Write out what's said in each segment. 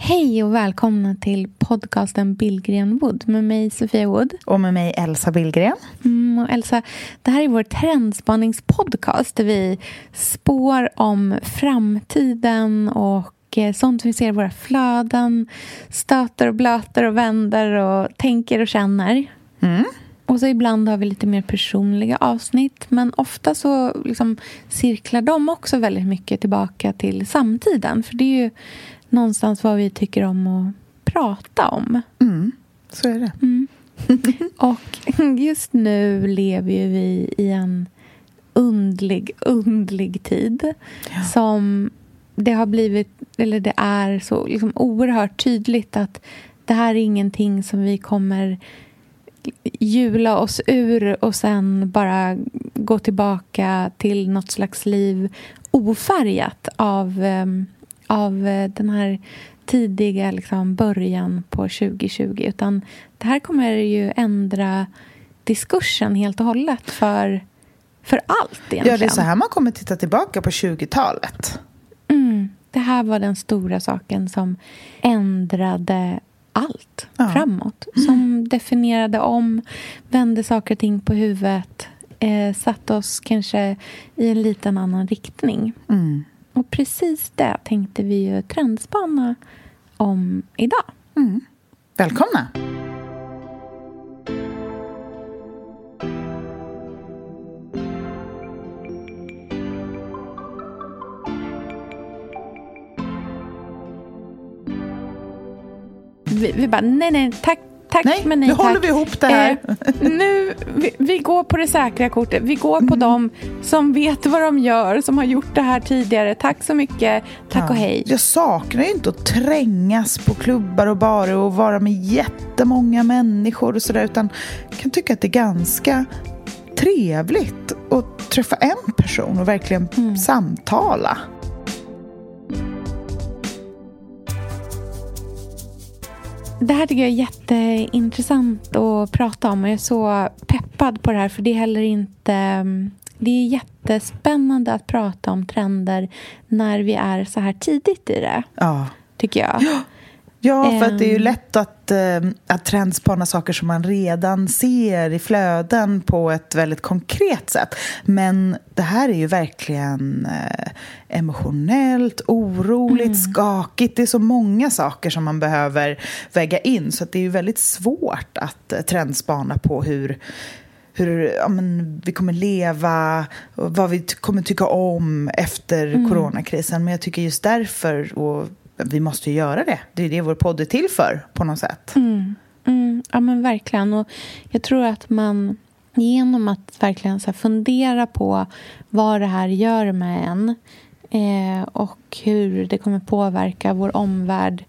Hej och välkomna till podcasten Billgren Wood med mig Sofia Wood. Och med mig Elsa Billgren. Mm, och Elsa, det här är vår trendspaningspodcast där vi spår om framtiden och eh, sånt vi ser i våra flöden, stöter och blöter och vänder och tänker och känner. Mm. Och så ibland har vi lite mer personliga avsnitt men ofta så liksom cirklar de också väldigt mycket tillbaka till samtiden. För det är ju någonstans vad vi tycker om att prata om. Mm. Så är det. Mm. Och just nu lever ju vi i en undlig, undlig tid Ja. som det har blivit, eller det är så liksom oerhört tydligt att det här är ingenting som vi kommer jula oss ur och sen bara gå tillbaka till något slags liv ofärgat av, em, av eh, den här tidiga liksom, början på 2020. Utan det här kommer ju ändra diskursen helt och hållet för, för allt egentligen. Ja, det är så här man kommer titta tillbaka på 20-talet. Mm, det här var den stora saken som ändrade allt Ja. framåt. Som definierade om, vände saker och ting på huvudet eh, satte oss kanske i en liten annan riktning. Mm. Och precis det tänkte vi ju trendspana om idag. Mm. Välkomna! Vi, vi bara, nej, nej, tack, tack, Nej, men nej nu tack. håller vi ihop det här. Eh, nu, vi, vi går på det säkra kortet. Vi går Mm. på dem som vet vad de gör, som har gjort det här tidigare. Tack så mycket. Tack Ja. och hej. Jag saknar ju inte att trängas på klubbar och barer och vara med jättemånga människor och sådär utan kan tycka att det är ganska trevligt att träffa en person och verkligen Mm. samtala. Det här tycker jag är jätteintressant att prata om och jag är så peppad på det här för det är heller inte mm, det är jättespännande att prata om trender när vi är så här tidigt i det, Ja. tycker jag. Ja, för att det är ju Ehm. lätt att, eh, att trendspana saker som man redan ser i flöden på ett väldigt konkret sätt. Men det här är ju verkligen eh, emotionellt, oroligt, skakigt. Det är så många saker som man behöver väga in. Så det är ju väldigt svårt att eh, trendspana på hur hur ja, men, vi kommer leva, vad vi kommer tycka om efter coronakrisen. Men jag tycker just därför, och vi måste ju göra det. Det är det vår podd är till för på något sätt. Mm, mm, ja, men verkligen. Och jag tror att man genom att verkligen så fundera på vad det här gör med en eh, och hur det kommer påverka vår omvärld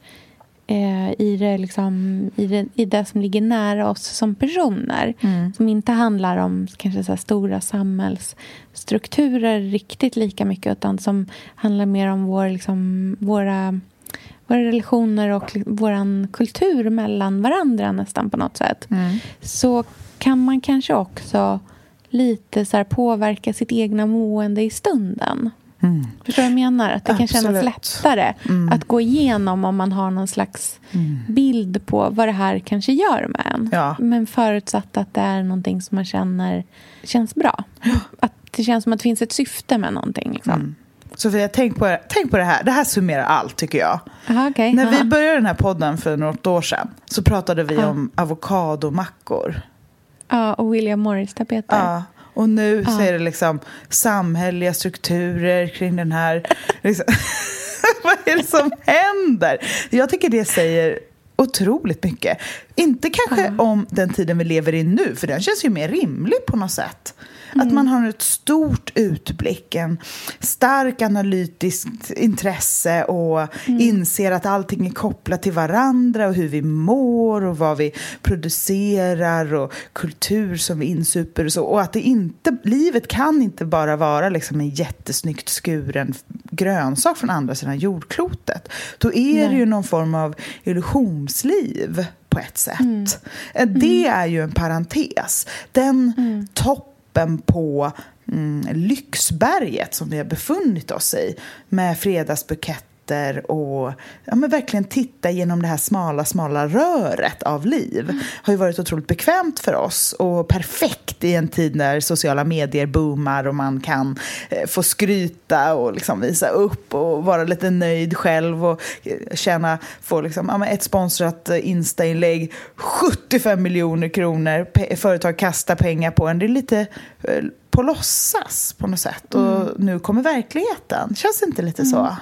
eh, i, det, liksom, i, det, i det som ligger nära oss som personer. Som inte handlar om kanske så stora samhällsstrukturer riktigt lika mycket utan som handlar mer om vår, liksom, våra våra relationer och vår kultur mellan varandra nästan på något sätt. Så kan man kanske också lite så påverka sitt egna mående i stunden. Mm. Förstår du vad jag menar? Att det kan kännas Absolut. lättare att gå igenom om man har någon slags bild på vad det här kanske gör med en. Ja. Men förutsatt att det är någonting som man känner känns bra. Att det känns som att det finns ett syfte med någonting. Liksom. Sofia, tänk på, tänk på det här. Det här summerar allt, tycker jag. Aha, okay. När Aha. vi började den här podden för något år sedan så pratade vi Ja. om avokadomackor. Ja, och William Morris-tapeter. Ja. Och nu så Ja. är det liksom samhälleliga strukturer kring den här... Liksom. Vad är det som händer? Jag tycker det säger otroligt mycket. Inte kanske om den tiden vi lever i nu, för den känns ju mer rimlig på något sätt. Att man har ett stort utblick, en stark analytiskt intresse och inser att allting är kopplat till varandra och hur vi mår och vad vi producerar och kultur som vi insuper och så. Och att det inte, livet kan inte bara vara liksom en jättesnyggt skuren grönsak från andra sidan jordklotet. Då är det ju någon form av illusionsliv på ett sätt. Eh, Det är ju en parentes. Den toppen på mm, lyxberget som vi har befunnit oss i med fredagsbukett fredagsbuketter och ja, men verkligen titta genom det här smala, smala röret av liv har ju varit otroligt bekvämt för oss och perfekt i en tid när sociala medier boomar och man kan eh, få skryta och liksom visa upp och vara lite nöjd själv och eh, känna, få liksom, ja, men ett sponsrat eh, Insta-inlägg, 75 miljoner kronor, pe- företag kastar pengar på en. Det är lite eh, på låtsas på något sätt och nu kommer verkligheten. Känns det inte lite så?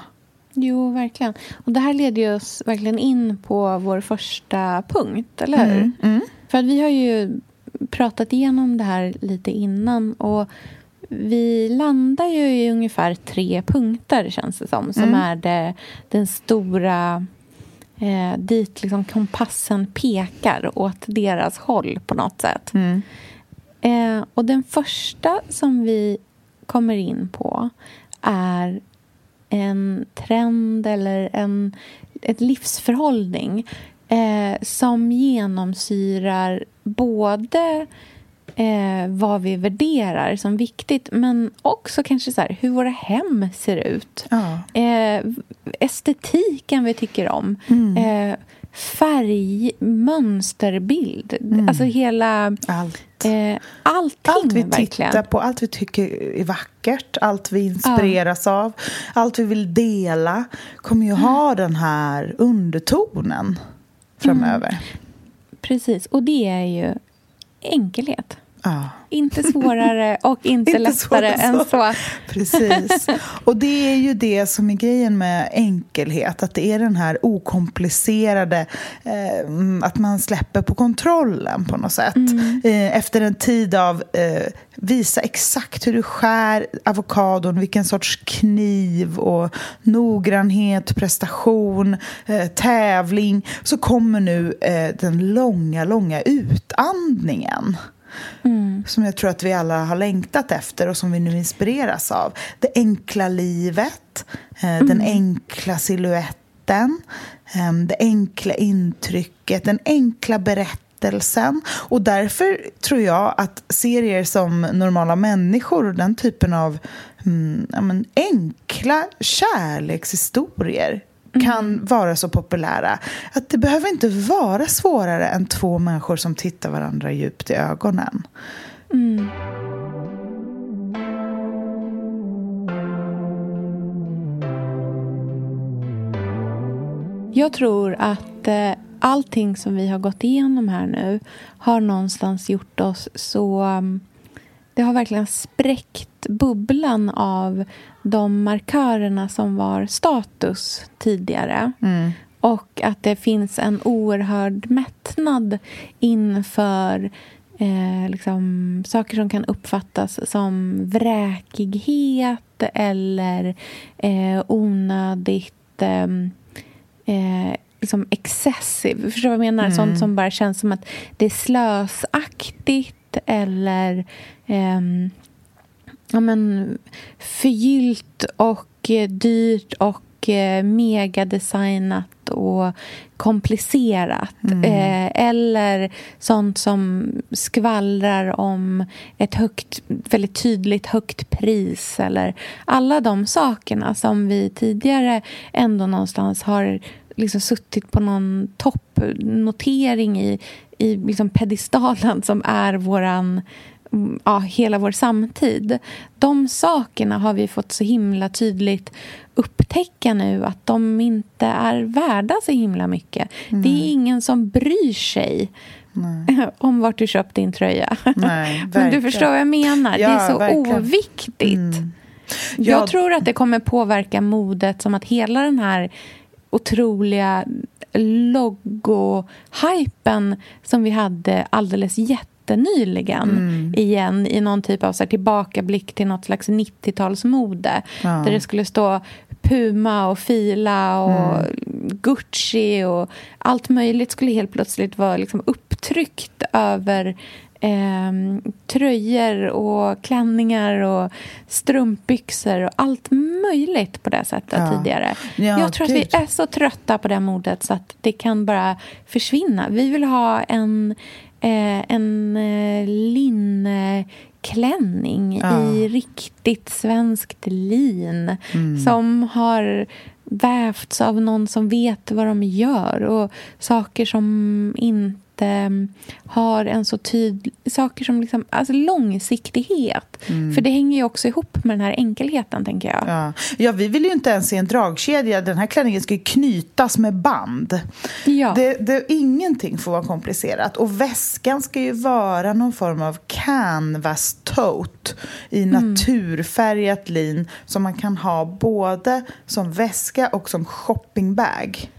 Jo, verkligen. Och det här leder oss verkligen in på vår första punkt, eller hur? Mm. För att vi har ju pratat igenom det här lite innan och vi landar ju i ungefär tre punkter, känns det som, som är det, den stora... Eh, dit liksom kompassen pekar åt deras håll på något sätt. Mm. Eh, och den första som vi kommer in på är en trend eller en, ett livsförhållning eh, som genomsyrar både eh, vad vi värderar som viktigt men också kanske så här, hur våra hem ser ut. Ja. Eh, estetiken vi tycker om. Eh, färg, mönsterbild. Alltså hela... Allt. Eh, allting, Allt vi verkligen. tittar på, allt vi tycker är vackert, allt vi inspireras av, allt vi vill dela kommer ju ha den här undertonen framöver. Precis, och det är ju enkelhet. Ja. Inte svårare och inte, Inte lättare än så. Precis. Och det är ju det som är grejen med enkelhet, att det är den här okomplicerade, eh, mm, att man släpper på kontrollen på något sätt. Eh, efter en tid av eh, visa exakt hur du skär avokadon, vilken sorts kniv och noggrannhet, prestation, eh, tävling, så kommer nu eh, den långa, långa utandningen som jag tror att vi alla har längtat efter och som vi nu inspireras av. Det enkla livet, eh, den enkla siluetten, eh, det enkla intrycket, den enkla berättelsen. Och därför tror jag att serier som Normala människor och den typen av mm, ja, men, enkla kärlekshistorier kan vara så populära att det behöver inte vara svårare än två människor som tittar varandra djupt i ögonen. Jag tror att eh, allting som vi har gått igenom här nu har någonstans gjort oss så... um, Det har verkligen spräckt bubblan av de markörerna som var status tidigare. Och att det finns en oerhörd mättnad inför eh, liksom, saker som kan uppfattas som vräkighet eller eh, onödigt ehm, eh, liksom excessive. Förstår du vad jag menar? Sånt som bara känns som att det är slösaktigt eller ehm, ja, men, förgyllt och eh, dyrt och eh, megadesignat och komplicerat. Eh, eller sånt som skvallrar om ett högt, väldigt tydligt högt pris. Eller alla de sakerna som vi tidigare ändå någonstans har liksom suttit på någon toppnotering i, i liksom pedestalen som är våran mm, ja, hela vår samtid. De sakerna har vi fått så himla tydligt upptäcka nu att de inte är värda så himla mycket. Mm. Det är ingen som bryr sig Nej. om vart du köpt din tröja. Nej, Men du förstår vad jag menar. Ja, det är så verkligen. oviktigt. Mm. Jag ja. tror att det kommer påverka modet som att hela den här otroliga logo-hypen som vi hade alldeles jättenyligen mm. igen i någon typ av så här, tillbakablick till något slags 90-talsmode. Ja. Där det skulle stå Puma och Fila och mm. Gucci och allt möjligt skulle helt plötsligt vara liksom upptryckt över eh, tröjor och klänningar och strumpbyxor och allt möjligt på det sättet ja. tidigare. Ja, jag tror gud. att vi är så trötta på det modet så att det kan bara försvinna. Vi vill ha en, eh, en eh, linneklänning ja. i riktigt svenskt lin mm. som har vävts av någon som vet vad de gör och saker som inte inte har en så tydlig... Saker som liksom... Alltså långsiktighet. Mm. För det hänger ju också ihop med den här enkelheten, tänker jag. Ja. ja, vi vill ju inte ens se en dragkedja. Den här klänningen ska ju knytas med band. Ja. Det, det, ingenting får vara komplicerat. Och väskan ska ju vara någon form av canvas tote i mm. naturfärgat lin som man kan ha både som väska och som shoppingbag.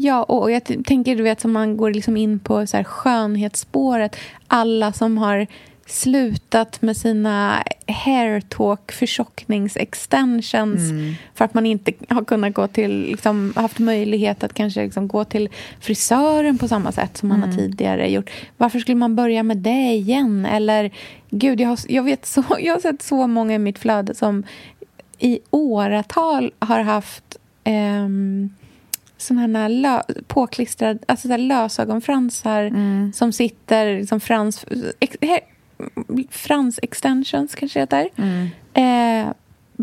Ja, och jag tänker du vet som man går liksom in på så här skönhetsspåret. Alla som har slutat med sina hair talk förtjockningsextensions mm. för att man inte har kunnat gå till, liksom, haft möjlighet att kanske liksom gå till frisören på samma sätt som man mm. har tidigare gjort. Varför skulle man börja med det igen? Eller, gud, jag har, jag, vet så, jag har sett så många i mitt flöde som i åratal har haft um, såna här lö, påklistrade alltså lösögonfransar mm. som sitter liksom frans, ex, frans extensions kanske heter. Mm. Eh,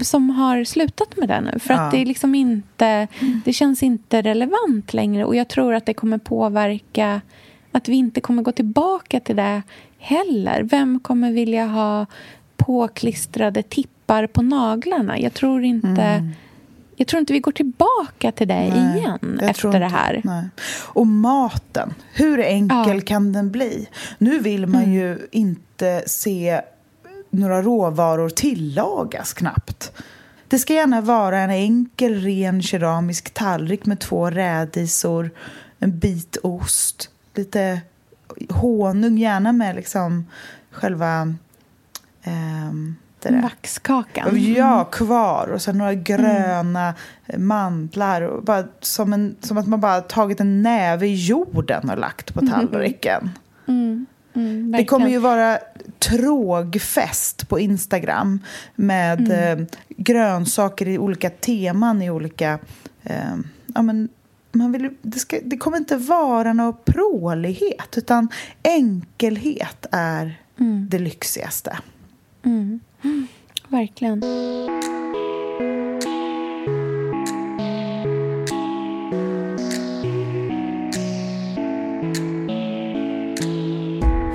som har slutat med det nu. För ja. att det är liksom inte det känns inte relevant längre. Och jag tror att det kommer påverka att vi inte kommer gå tillbaka till det heller. Vem kommer vilja ha påklistrade tippar på naglarna? Jag tror inte mm jag tror inte vi går tillbaka till det nej, igen efter det här. Nej. Och maten, hur enkel ja. kan den bli? Nu vill man mm. ju inte se några råvaror tillagas knappt. Det ska gärna vara en enkel, ren keramisk tallrik med två rädisor, en bit ost, lite honung, gärna med liksom själva... Um, heter det? Vaxkakan. Ja, kvar. Och sen några gröna mm. mandlar. Och bara, som, en, som att man bara tagit en näve i jorden och lagt på tallriken. Mm. Mm, det kommer ju vara trågfest på Instagram med mm. eh, grönsaker i olika teman i olika... Eh, ja, men, man vill, det, ska, det kommer inte vara någon prålighet utan enkelhet är mm. det lyxigaste. Mm. Verkligen.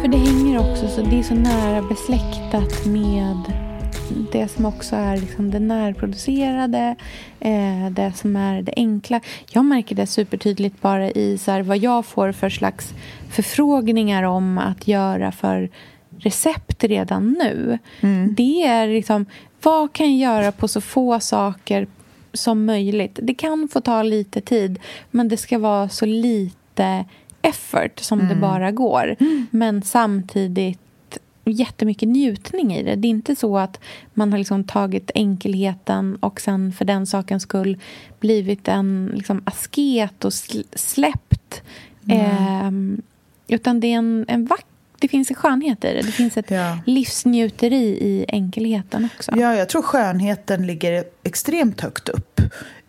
För det hänger också så det är så nära besläktat med det som också är liksom det närproducerade, eh, det som är det enkla. Jag märker det supertydligt bara i så här, vad jag får för slags förfrågningar om att göra för recept redan nu. Mm. Det är liksom, vad kan jag göra på så få saker som möjligt? Det kan få ta lite tid, men det ska vara så lite effort som mm. det bara går. Mm. Men samtidigt jättemycket njutning i det. Det är inte så att man har liksom tagit enkelheten och sen för den sakens skull blivit en liksom asket och släppt. Eh, utan det är en, en vacker det finns en skönhet i det. Det finns ett ja. livsnjuteri i enkelheten också. Ja, jag tror skönheten ligger extremt högt upp.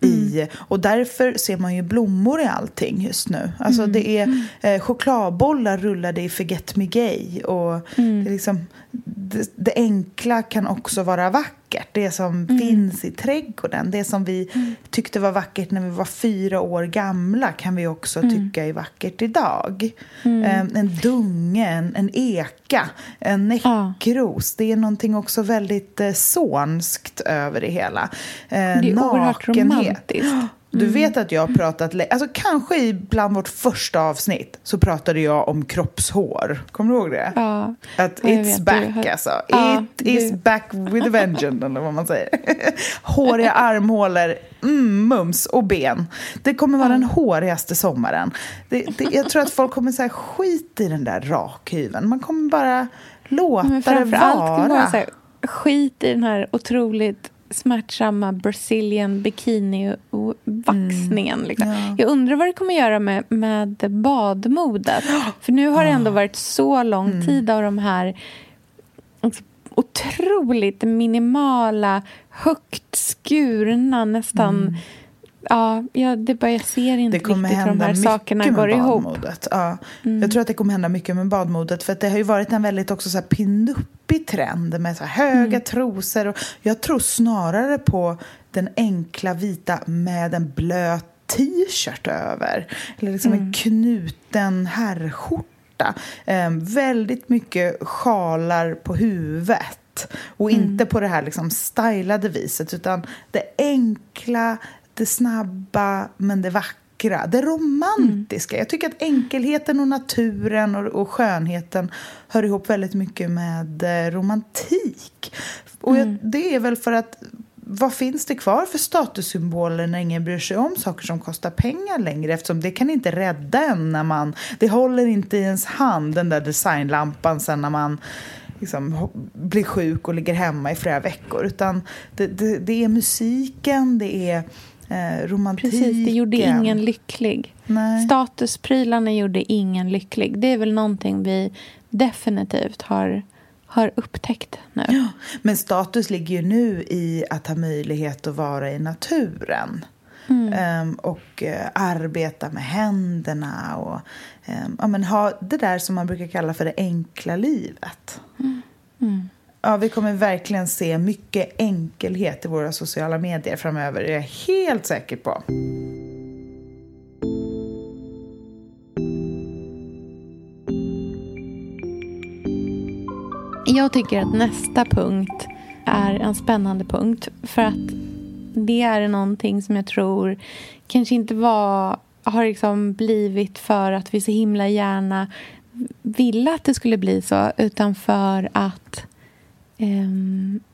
I, mm. och därför ser man ju blommor i allting just nu. Alltså mm. det är eh, chokladbollar rullade i Forget Me Gay. Och mm. det är liksom, det, det enkla kan också vara vackert. Det som Mm. finns i trädgården, det som vi tyckte var vackert när vi var fyra år gamla kan vi också Mm. tycka är vackert idag. Eh, en dunge, en, en eka, en näckros. Det är någonting också väldigt eh, sånskt över det hela. Eh, Det är oerhört romantiskt. Du vet att jag har pratat, alltså kanske i bland vårt första avsnitt så pratade jag om kroppshår. Kommer du ihåg det? Ja. Att Ja, it's du back har- alltså. Ja, It is du- back with a vengeance eller vad man säger. Håriga armhålor, mm, mums och ben. Det kommer vara den hårigaste sommaren. Det, det, jag tror att folk kommer säga skit i den där rakhyveln. Man kommer bara låta det framför allt kan man vara. här, skit i den här otroligt smärtsamma Brazilian bikini-vaxningen. Liksom. ja. Jag undrar vad det kommer göra med, med badmodet. För nu har det ändå varit så lång tid av de här alltså, otroligt minimala, högt skurna, nästan... Ja, ja, det bara, jag ser inte Det kommer riktigt hur de här sakerna går ihop. badmodet. Ja. Jag tror att det kommer hända mycket med badmodet. För det har ju varit en väldigt också så här pinuppig trend med så höga trosor. Och jag tror snarare på den enkla vita med en blöt t-shirt över. Eller liksom en knuten herrskjorta. Eh, väldigt mycket sjalar på huvudet. Och inte på det här liksom stylade viset utan det enkla, det snabba men det vackra. Det romantiska. Jag tycker att enkelheten och naturen och, och skönheten hör ihop väldigt mycket med eh, romantik. Och jag, det är väl för att vad finns det kvar för statussymboler när ingen bryr sig om saker som kostar pengar längre? Eftersom det kan inte rädda en när man... Det håller inte i ens hand, den där designlampan, sen när man liksom blir sjuk och ligger hemma i flera veckor. Utan det, det, det är musiken, det är eh, romantiken. Precis, det gjorde ingen lycklig. Nej. Statusprylarna gjorde ingen lycklig. Det är väl någonting vi definitivt har, har upptäckt nu. Men status ligger ju nu i att ha möjlighet att vara i naturen. Mm. Ehm, och eh, arbeta med händerna och ehm, ja, men ha det där som man brukar kalla för det enkla livet. Mm. Ja, vi kommer verkligen se mycket enkelhet i våra sociala medier framöver. Det är jag helt säker på. Jag tycker att nästa punkt är en spännande punkt. För att det är någonting som jag tror kanske inte var, har liksom blivit för att vi så himla gärna ville att det skulle bli så. Utan för att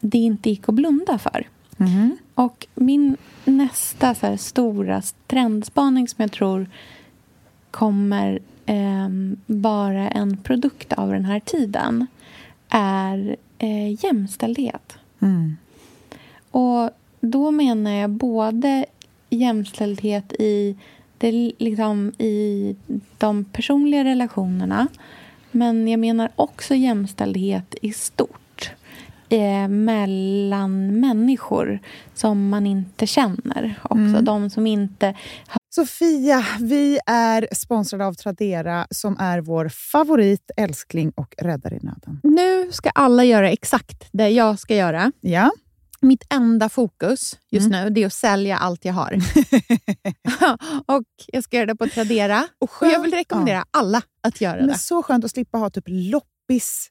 det inte gick att blunda för. Och min nästa så här, stora trendspaning som jag tror kommer ehm, vara en produkt av den här tiden är eh, jämställdhet. Mm. Och då menar jag både jämställdhet i, det, liksom, i de personliga relationerna men jag menar också jämställdhet i stort eh, mellan människor som man inte känner. Också de som inte Sofia, vi är sponsrade av Tradera som är vår favorit, älskling och räddare i nöden. Nu ska alla göra exakt det jag ska göra. Ja, Mitt enda fokus just nu det är att sälja allt jag har. och Jag ska göra det på Tradera. Och, jag vill rekommendera alla att göra men det. så skönt att slippa ha typ loppis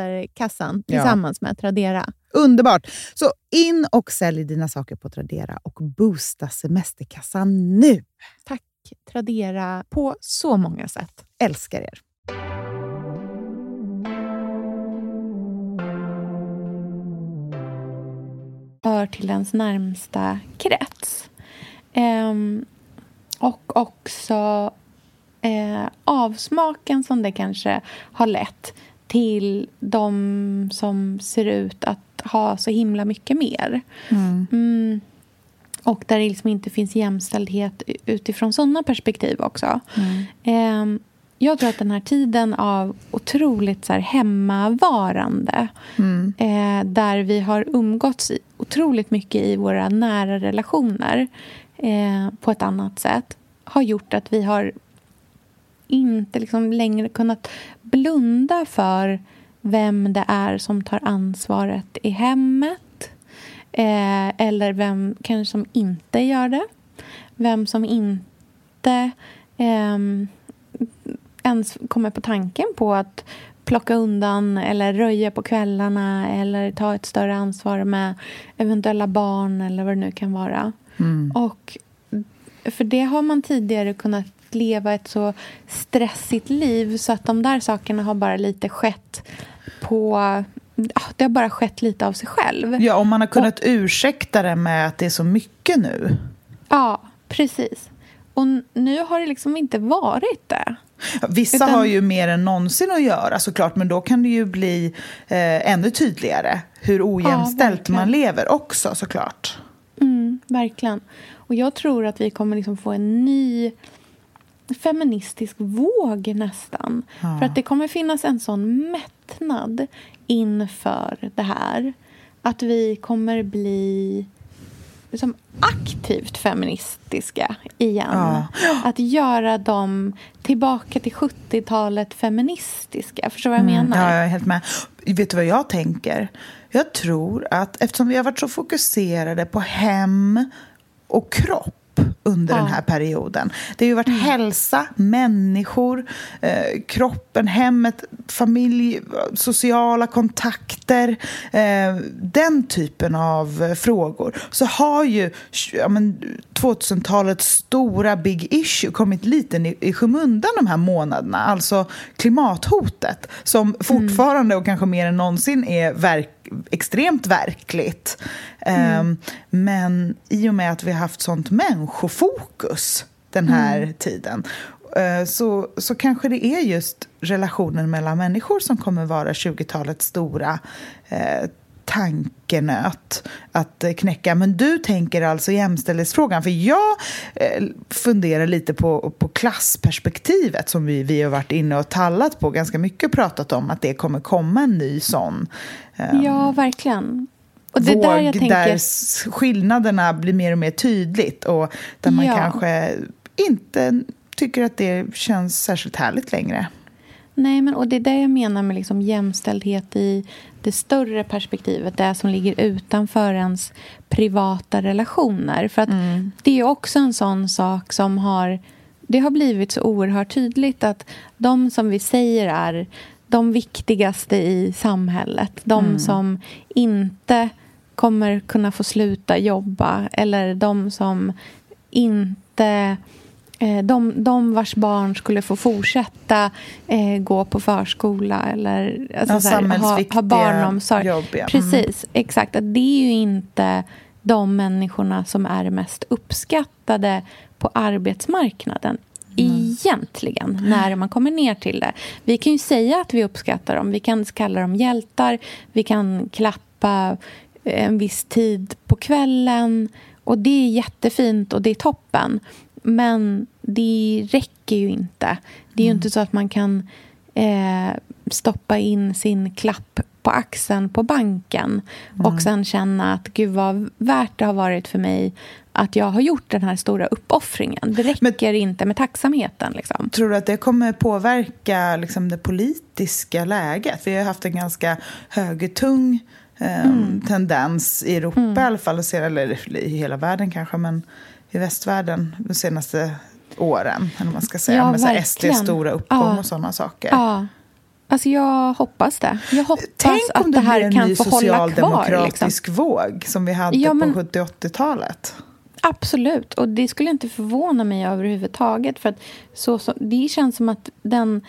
semesterkassan Ja. tillsammans med Tradera. Underbart! Så in och sälj dina saker på Tradera och boosta semesterkassan nu. Tack Tradera på så många sätt. Älskar er. hör till ens närmsta krets. Ehm, och också eh, avsmaken som det kanske har lett till de som ser ut att ha så himla mycket mer. Mm. Och där det liksom inte finns jämställdhet utifrån sådana perspektiv också. Ehm, jag tror att den här tiden av otroligt så här hemmavarande eh, där vi har umgåtts otroligt mycket i våra nära relationer eh, på ett annat sätt har gjort att vi har inte liksom längre kunnat blunda för vem det är som tar ansvaret i hemmet eh, eller vem kanske som inte gör det. Vem som inte ehm, ens kommer på tanken på att plocka undan eller röja på kvällarna eller ta ett större ansvar med eventuella barn eller vad det nu kan vara. Och för det har man tidigare kunnat leva ett så stressigt liv så att de där sakerna har bara lite skett på... ja, Det har bara skett lite av sig själv. Ja, och man har kunnat ursäkta det med att det är så mycket nu. Ja, precis. Och nu har det liksom inte varit det. Vissa Utan- har ju mer än någonsin att göra såklart, men då kan det ju bli eh, ännu tydligare hur ojämställt verkligen. man lever också såklart. Mm, verkligen. Och jag tror att vi kommer liksom få en ny feministisk våg nästan. För att det kommer finnas en sån mättnad inför det här. Att vi kommer bli liksom aktivt feministiska igen. Ja. Att göra dem tillbaka till 70-talet feministiska. Förstår du vad jag menar? Ja, jag är helt med. Vet du vad jag tänker? Jag tror att eftersom vi har varit så fokuserade på hem och kropp under den här perioden. Det har ju varit hälsa, människor, eh, kroppen, hemmet, familj, sociala kontakter. Eh, den typen av eh, frågor. Så har ju ja, men, 2000-talets stora big issue kommit lite i, i skymundan de här månaderna. Alltså klimathotet som fortfarande och kanske mer än någonsin är verk, extremt verkligt. Ehm, men i och med att vi har haft sånt människofokus den här tiden eh, så, så kanske det är just relationen mellan människor som kommer vara 20-talets stora eh, tankenöt att knäcka. Men du tänker alltså jämställdhetsfrågan. För jag eh, funderar lite på, på klassperspektivet som vi, vi har varit inne och tallat på ganska mycket och pratat om att det kommer komma en ny sån eh, Ja, verkligen. Och det våg där jag tänker... där skillnaderna blir mer och mer tydligt och där man Ja. kanske inte tycker att det känns särskilt härligt längre. Nej, men och det är det jag menar med liksom jämställdhet i det större perspektivet. Det som ligger utanför ens privata relationer. För att det är också en sån sak som har... Det har blivit så oerhört tydligt att de som vi säger är de viktigaste i samhället. De som inte kommer kunna få sluta jobba eller de som inte de, de vars barn skulle få fortsätta eh, gå på förskola eller alltså, Ja, här, ha, ha barnomsorg. jobb, ja. Mm. Precis, exakt. Att det är ju inte de människorna som är mest uppskattade på arbetsmarknaden. Egentligen, när man kommer ner till det. Vi kan ju säga att vi uppskattar dem. Vi kan kalla dem hjältar. Vi kan klappa en viss tid på kvällen. Och det är jättefint och det är toppen. Men det räcker ju inte. Det är ju inte så att man kan eh, stoppa in sin klapp på axeln på banken mm. och sen känna att gud vad värt det har varit för mig att jag har gjort den här stora uppoffringen. Det räcker Men, inte med tacksamheten. Liksom. Tror du att det kommer påverka liksom, det politiska läget? Vi har haft en ganska högertung eh, mm. tendens i Europa mm. i alla fall, eller i hela världen kanske, men i västvärlden de senaste åren, eller man ska säga, ja, med SDs stora uppgång ja. och sådana saker. Ja. Alltså jag hoppas det. Jag hoppas Tänk att det här kan få hålla kvar. Tänk om det blir en ny socialdemokratisk liksom. våg som vi hade ja, men, på 70-80-talet. Absolut, och det skulle inte förvåna mig överhuvudtaget. För att så, så, det känns som att den...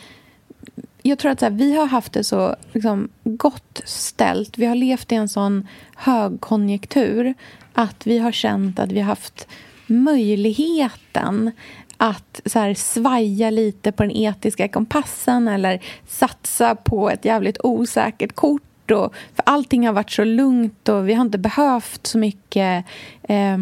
Jag tror att här, vi har haft det så liksom, gott ställt. Vi har levt i en sån högkonjunktur att vi har känt att vi har haft möjligheten att så här, svaja lite på den etiska kompassen eller satsa på ett jävligt osäkert kort och, för allting har varit så lugnt och vi har inte behövt så mycket eh,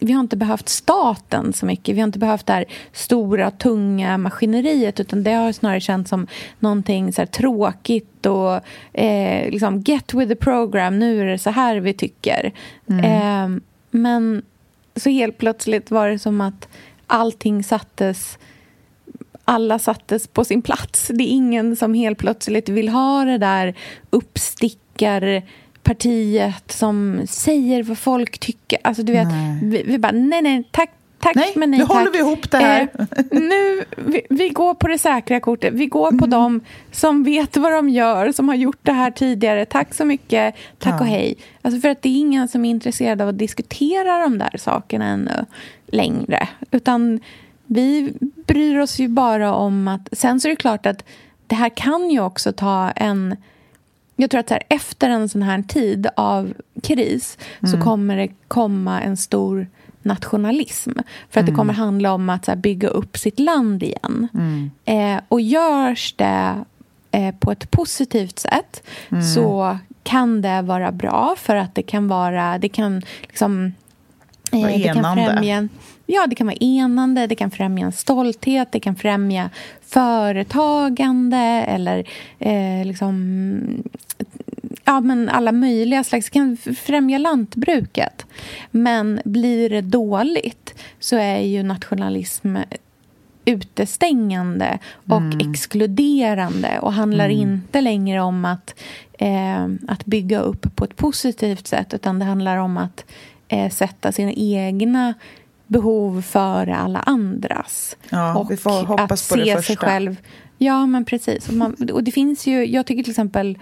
Vi har inte behövt staten så mycket. Vi har inte behövt det här stora, tunga maskineriet utan det har snarare känts som någonting så tråkigt och eh, liksom get with the program, nu är det så här vi tycker. Mm. Eh, men så helt plötsligt var det som att allting sattes alla sattes på sin plats. Det är ingen som helt plötsligt vill ha det där uppstickarpartiet som säger vad folk tycker. Alltså, du vet, vi, vi, bara, nej, nej, tack, tack, nej, men nej, nu tack. håller vi ihop det här. Eh, nu, vi, vi, går på det säkra kortet. Vi går på mm. dem som vet vad de gör, som har gjort det här tidigare. Tack så mycket, tack ja. och hej. Alltså för att det är ingen som är intresserad av att diskutera de där sakerna ännu längre. Utan vi bryr oss ju bara om att... Sen så är det klart att det här kan ju också ta en... Jag tror att här, efter en sån här tid av kris mm. så kommer det komma en stor nationalism. För att mm. det kommer handla om att här, bygga upp sitt land igen. Mm. Eh, och görs det eh, på ett positivt sätt mm. så kan det vara bra för att det kan vara... Det kan liksom... Eh, det kan främja Ja, det kan vara enande, det kan främja en stolthet, det kan främja företagande eller eh, liksom, ja, men alla möjliga slags... Kan främja lantbruket. Men blir det dåligt så är ju nationalism utestängande och mm. exkluderande och handlar mm. inte längre om att, eh, att bygga upp på ett positivt sätt utan det handlar om att eh, sätta sina egna behov före alla andras. Ja, och vi får hoppas på det första. Sig själv. Ja, men precis. Och, man, och, det finns ju, jag tycker till exempel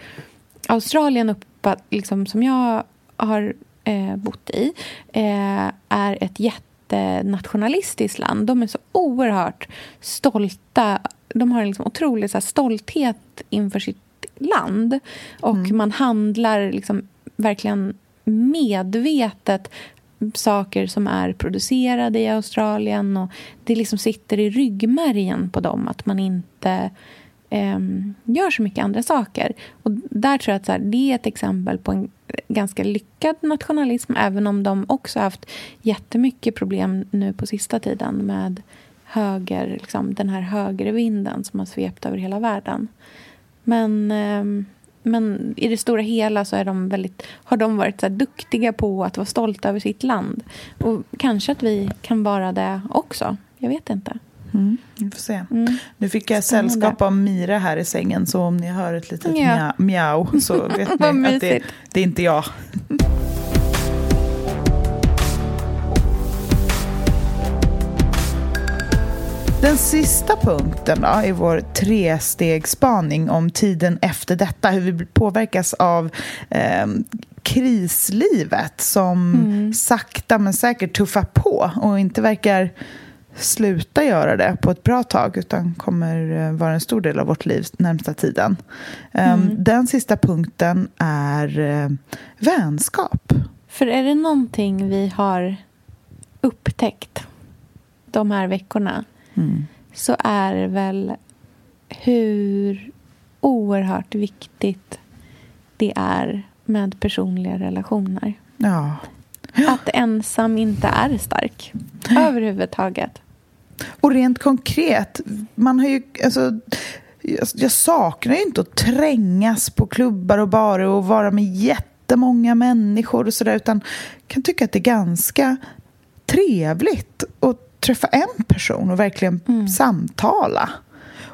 Australien, upp, liksom, som jag har eh, bott i, eh, är ett jättenationalistiskt land. De är så oerhört stolta. De har en liksom otrolig så här, stolthet inför sitt land. Och mm. man handlar liksom verkligen medvetet saker som är producerade i Australien. och Det liksom sitter i ryggmärgen på dem att man inte eh, gör så mycket andra saker. Och där tror jag att så här, det är ett exempel på en ganska lyckad nationalism även om de också haft jättemycket problem nu på sista tiden med höger, liksom, den här högervinden som har svept över hela världen. Men eh, men i det stora hela så är de väldigt, har de varit så duktiga på att vara stolta över sitt land. Och kanske att vi kan vara det också. Jag vet inte. Mm, vi får se. Mm. Nu fick jag Spännande. sällskap av Mira här i sängen så om ni hör ett litet ja. mjau så vet ni att det, det är inte jag. Den sista punkten då, i vår trestegsspaning om tiden efter detta, hur vi påverkas av eh, krislivet som mm. sakta men säkert tuffar på och inte verkar sluta göra det på ett bra tag utan kommer eh, vara en stor del av vårt liv närmsta tiden. Ehm, mm. Den sista punkten är eh, vänskap. För är det någonting vi har upptäckt de här veckorna mm. så är det väl hur oerhört viktigt det är med personliga relationer. Ja. Att ensam inte är stark överhuvudtaget. Och rent konkret, man har ju... Alltså, jag, saknar ju inte att trängas på klubbar och barer och vara med jättemånga människor och sådär utan kan tycka att det är ganska trevligt att träffa en person och verkligen mm. samtala.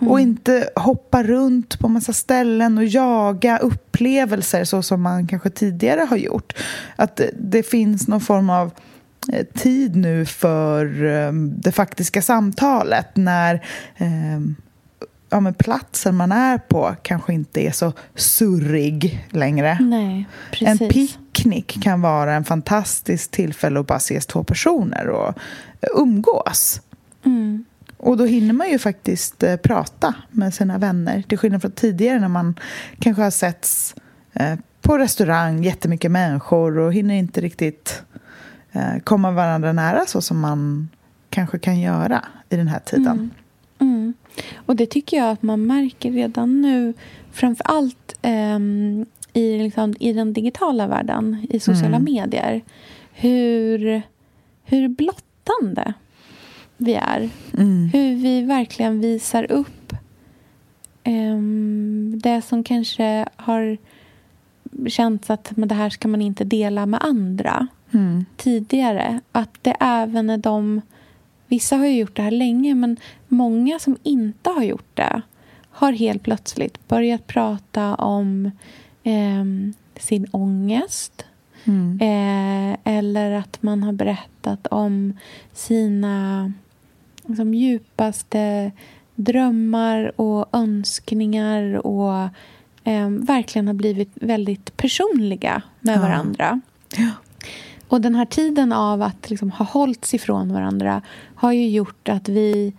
Mm. Och inte hoppa runt på massa ställen och jaga upplevelser så som man kanske tidigare har gjort. Att det, finns någon form av tid nu för um, det faktiska samtalet när um, ja, men platsen man är på kanske inte är så surrig längre. Nej, en picknick kan vara en fantastisk tillfälle att bara ses två personer och umgås. Mm. Och då hinner man ju faktiskt eh, prata med sina vänner. Till skillnad från tidigare när man kanske har setts eh, på restaurang, jättemycket människor och hinner inte riktigt eh, komma varandra nära så som man kanske kan göra i den här tiden. Mm. Mm. Och det tycker jag att man märker redan nu, framför allt eh, i, liksom, i den digitala världen, i sociala mm. medier, hur, hur blottande vi är. Mm. Hur vi verkligen visar upp um, det som kanske har känts att men det här ska man inte dela med andra mm. tidigare. Att det även är de... Vissa har ju gjort det här länge, men många som inte har gjort det har helt plötsligt börjat prata om eh, sin ångest. Mm. Eh, eller att man har berättat om sina liksom, djupaste drömmar och önskningar och eh, verkligen har blivit väldigt personliga med ja. varandra. Ja. Och den här tiden av att liksom, ha hållits ifrån varandra har ju gjort att vi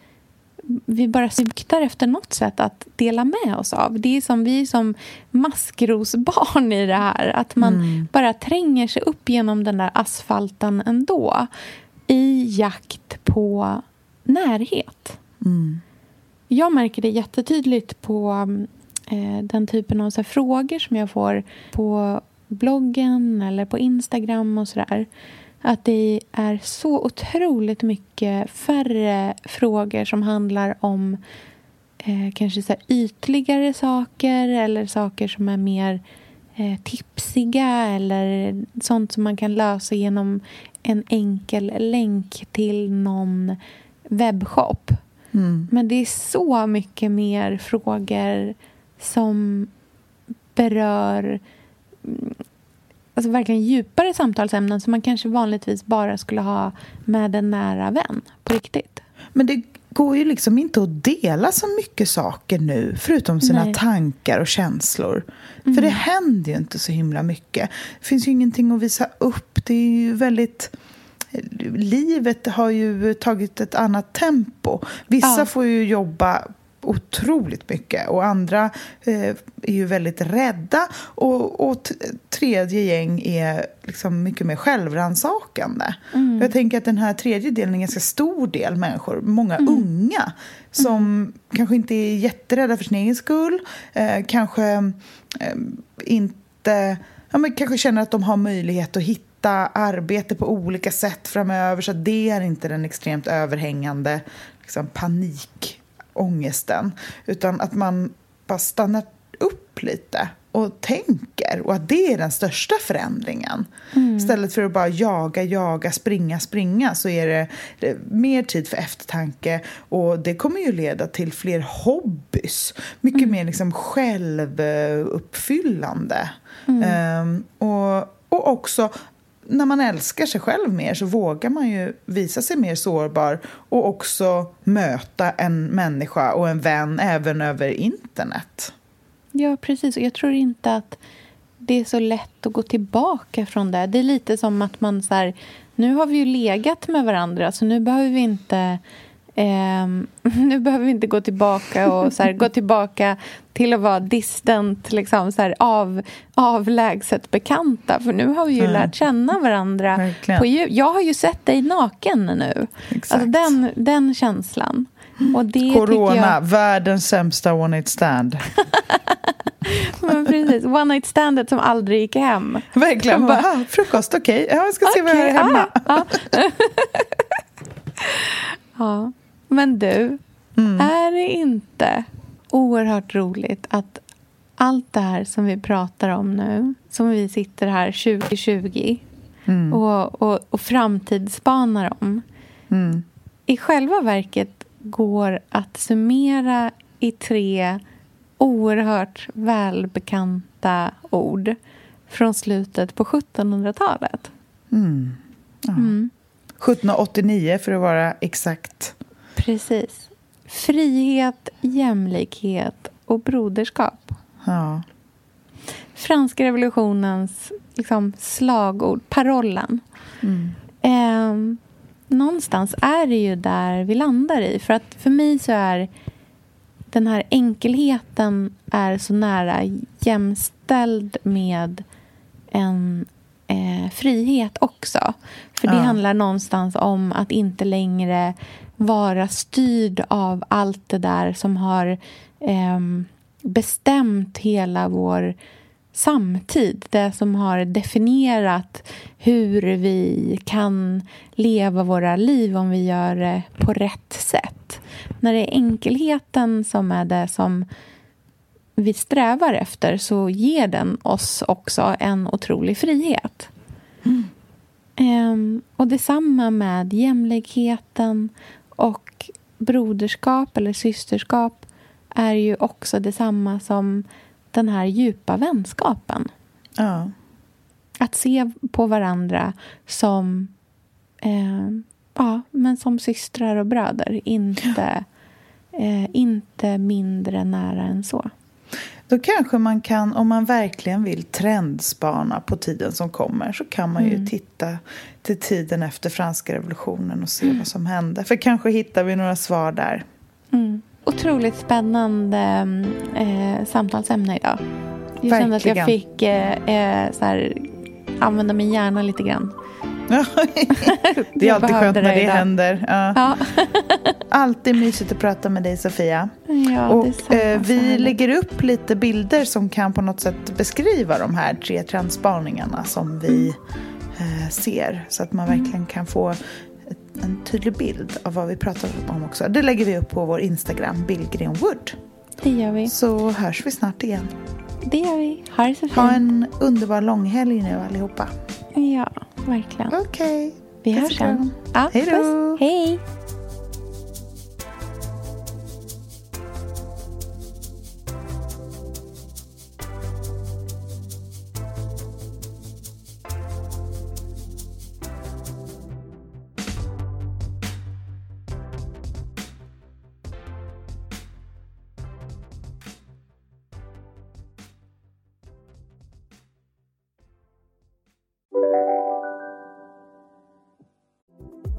vi bara suktar efter något sätt att dela med oss av. Det är som vi är som maskrosbarn i det här. Att man mm. bara tränger sig upp genom den där asfalten ändå i jakt på närhet. Mm. Jag märker det jättetydligt på eh, den typen av så frågor som jag får på bloggen eller på Instagram och sådär. Att det är så otroligt mycket färre frågor som handlar om eh, kanske så ytligare saker eller saker som är mer eh, tipsiga eller sånt som man kan lösa genom en enkel länk till någon webbshop. Mm. Men det är så mycket mer frågor som berör mm, alltså verkligen djupare samtalsämnen som man kanske vanligtvis bara skulle ha med en nära vän på riktigt. Men det går ju liksom inte att dela så mycket saker nu förutom sina Nej. tankar och känslor. Mm. För det händer ju inte så himla mycket. Det finns ju ingenting att visa upp. Det är ju väldigt livet har ju tagit ett annat tempo. Vissa ja. får ju jobba otroligt mycket och andra eh, är ju väldigt rädda och, och tredje gäng är liksom mycket mer självransakande. Mm. Jag tänker att den här tredje delen är en ganska stor del människor, många mm. unga som mm. kanske inte är jätterädda för sin egen skull, eh, kanske eh, inte ja, men kanske känner att de har möjlighet att hitta arbete på olika sätt framöver så det är inte den extremt överhängande liksom, panikångesten utan att man bara stannar upp lite och tänker och att det är den största förändringen. Mm. Istället för att bara jaga, jaga, springa, springa så är det, det mer tid för eftertanke och det kommer ju leda till fler hobbys. Mycket mm. mer liksom självuppfyllande. Mm. Um, och, och också när man älskar sig själv mer så vågar man ju visa sig mer sårbar och också möta en människa och en vän även över internet. Ja, precis. Och jag tror inte att det är så lätt att gå tillbaka från det. Det är lite som att man så här, nu har vi ju legat med varandra så nu behöver vi inte Eh, nu behöver vi inte gå tillbaka och så här, gå tillbaka till att vara distant, liksom, så här, av, avlägset bekanta. För nu har vi ju mm. lärt känna varandra. På Jag har ju sett dig naken nu. Alltså den, den känslan. Och det Corona, jag... världens sämsta one night stand. Men precis, one night standet som aldrig gick hem. Verkligen. Bara, frukost, okej. Okay. Ja, jag ska se okay, vad jag har hemma. Ah, ah. ja. Men du, mm. är det inte oerhört roligt att allt det här som vi pratar om nu, som vi sitter här 2020 mm. och, och, och framtidsspanar om, mm. i själva verket går att summera i tre oerhört välbekanta ord från slutet på 1700-talet. Mm. Ja. Mm. 1789 för att vara exakt. Precis. Frihet, jämlikhet och broderskap. Ja. Franska revolutionens liksom, slagord, parollen. Mm. Eh, någonstans är det ju där vi landar i. För att för mig så är den här enkelheten är så nära jämställd med en eh, frihet också. För det ja. handlar någonstans om att inte längre vara styrd av allt det där som har eh, bestämt hela vår samtid. Det som har definierat hur vi kan leva våra liv om vi gör det på rätt sätt. När det är enkelheten som är det som vi strävar efter så ger den oss också en otrolig frihet. Mm. Um, och detsamma med jämlikheten och broderskap eller systerskap är ju också detsamma som den här djupa vänskapen. Ja. Att se på varandra som, eh, ja, men som systrar och bröder. Inte, eh, inte mindre nära än så. Då kanske man kan, om man verkligen vill trendspana på tiden som kommer så kan man ju mm. titta till tiden efter franska revolutionen och se mm. vad som hände. För kanske hittar vi några svar där. Mm. Otroligt spännande eh, samtalsämne idag. Jag verkligen. kände att jag fick eh, eh, så här, använda min hjärna lite grann. det är alltid skönt när det, det händer. Ja. Ja. alltid mysigt att prata med dig, Sofia. Ja, och, eh, vi lägger upp lite bilder som kan på något sätt beskriva de här tre trendspaningarna som vi mm. eh, ser. Så att man mm. verkligen kan få en tydlig bild av vad vi pratar om också. Det lägger vi upp på vår Instagram, Billgren Wood. Det gör vi. Så hörs vi snart igen. Det gör vi. Ha det så fint. Ha en underbar långhelg nu allihopa. Ja, verkligen. Okej. Okay. Vi hörs sen. Ja, Hej då. Hej.